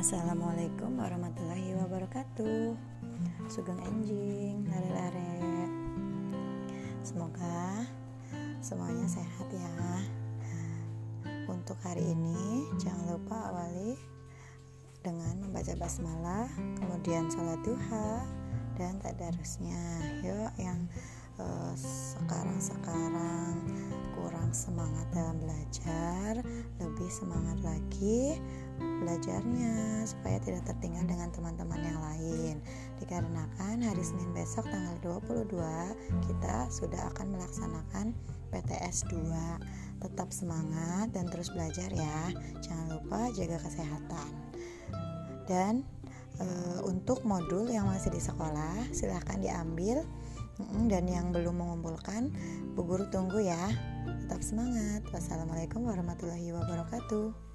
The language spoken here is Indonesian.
Assalamualaikum warahmatullahi wabarakatuh. Sugeng enjing, lare-lare Semoga semuanya sehat ya. Untuk hari ini jangan lupa awali dengan membaca basmalah Kemudian sholat duha dan tadarusnya Yuk yang uh, sekarang-sekarang kurang semangat dalam belajar Lebih semangat lagi belajarnya supaya tidak tertinggal dengan teman-teman yang lain. Dikarenakan hari Senin besok tanggal 22 kita sudah akan melaksanakan PTS 2 tetap semangat dan terus belajar ya. Jangan lupa jaga kesehatan. Dan e, untuk modul yang masih di sekolah silahkan diambil dan yang belum mengumpulkan Bu Guru tunggu ya. Tetap semangat. Wassalamualaikum warahmatullahi wabarakatuh